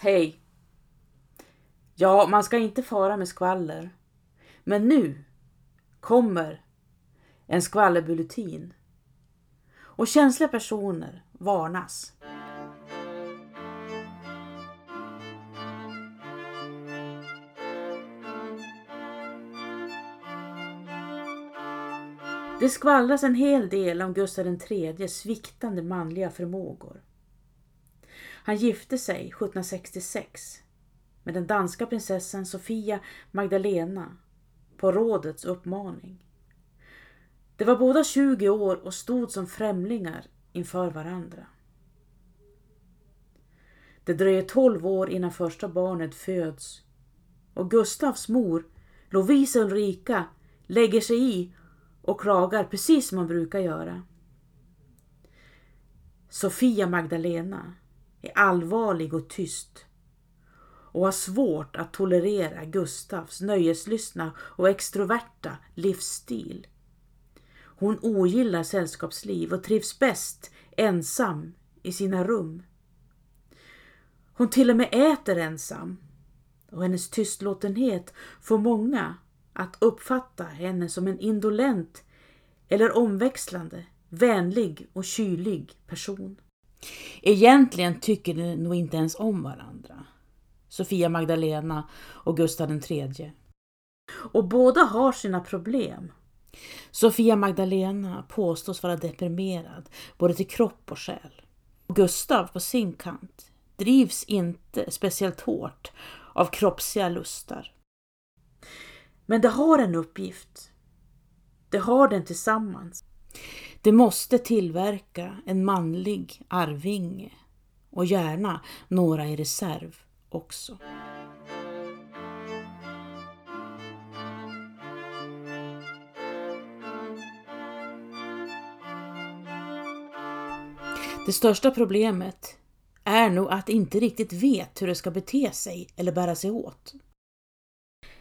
Hej! Ja, man ska inte fara med skvaller. Men nu kommer en skvallerbulletin. Och känsliga personer varnas. Det skvallras en hel del om Gustav IIIs sviktande manliga förmågor. Han gifte sig 1766 med den danska prinsessan Sofia Magdalena på rådets uppmaning. De var båda 20 år och stod som främlingar inför varandra. Det dröjer 12 år innan första barnet föds och Gustavs mor, Lovisa Ulrika, lägger sig i och klagar precis som hon brukar göra. Sofia Magdalena är allvarlig och tyst och har svårt att tolerera Gustavs nöjeslystna och extroverta livsstil. Hon ogillar sällskapsliv och trivs bäst ensam i sina rum. Hon till och med äter ensam och hennes tystlåtenhet får många att uppfatta henne som en indolent eller omväxlande, vänlig och kylig person. Egentligen tycker de nog inte ens om varandra. Sofia Magdalena och Gustav III. Och båda har sina problem. Sofia Magdalena påstås vara deprimerad både till kropp och själ. Gustav på sin kant drivs inte speciellt hårt av kroppsliga lustar. Men de har en uppgift. De har den tillsammans. De måste tillverka en manlig arvinge och gärna några i reserv också. Det största problemet är nog att de inte riktigt vet hur de ska bete sig eller bära sig åt.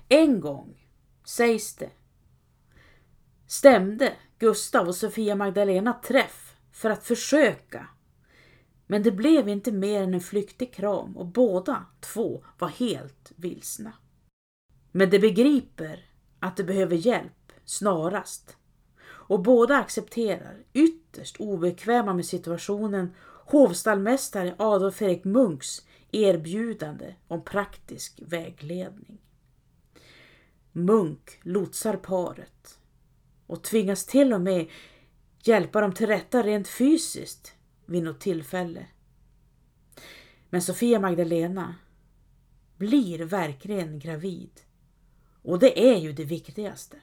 En gång, sägs det, stämde Gustav och Sofia Magdalena träff för att försöka. Men det blev inte mer än en flyktig kram och båda två var helt vilsna. Men de begriper att de behöver hjälp snarast. Och båda accepterar, ytterst obekväma med situationen, hovstallmästare Adolf Erik Munks erbjudande om praktisk vägledning. Munk lotsar paret och tvingas till och med hjälpa dem till rätta rent fysiskt vid något tillfälle. Men Sofia Magdalena blir verkligen gravid. Och det är ju det viktigaste.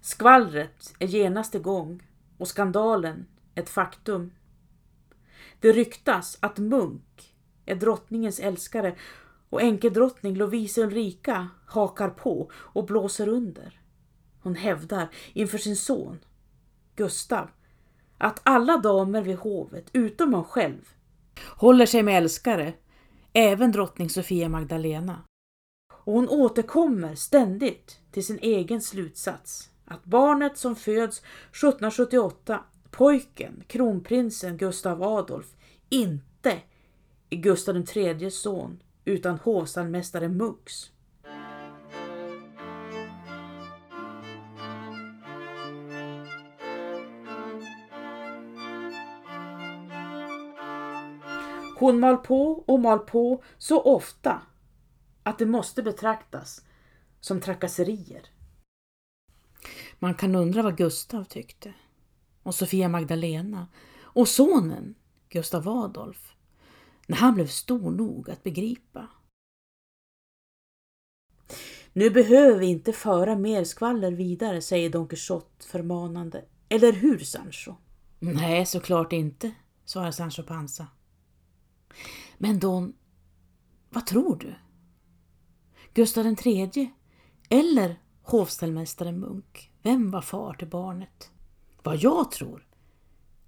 Skvallret är genast igång och skandalen ett faktum. Det ryktas att Munk är drottningens älskare och enkedrottning Lovisa Ulrika hakar på och blåser under. Hon hävdar inför sin son, Gustav, att alla damer vid hovet, utom hon själv, håller sig med älskare, även drottning Sofia Magdalena. Och hon återkommer ständigt till sin egen slutsats, att barnet som föds 1778, pojken, kronprinsen Gustav Adolf, inte Gustav IIIs son utan hovstallmästare Mux. Hon mal på och mal på så ofta att det måste betraktas som trakasserier. Man kan undra vad Gustav tyckte. Och Sofia Magdalena. Och sonen, Gustav Adolf. När han blev stor nog att begripa. Nu behöver vi inte föra mer skvaller vidare, säger Don Quixote förmanande. Eller hur, Sancho? Nej, såklart inte, svarar Sancho Panza. Men Don, vad tror du? Gustav III eller hovställmästaren Munk? Vem var far till barnet? Vad jag tror?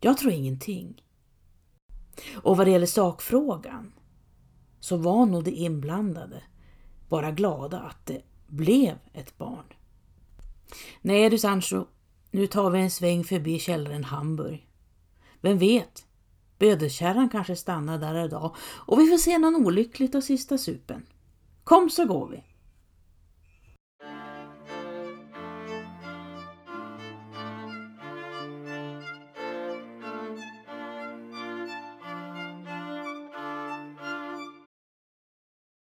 Jag tror ingenting. Och vad det gäller sakfrågan så var nog de inblandade bara glada att det blev ett barn. Nej du Sancho, nu tar vi en sväng förbi källaren Hamburg. Vem vet, bödelkärran kanske stannar där idag och vi får se någon olyckligt av sista supen. Kom så går vi.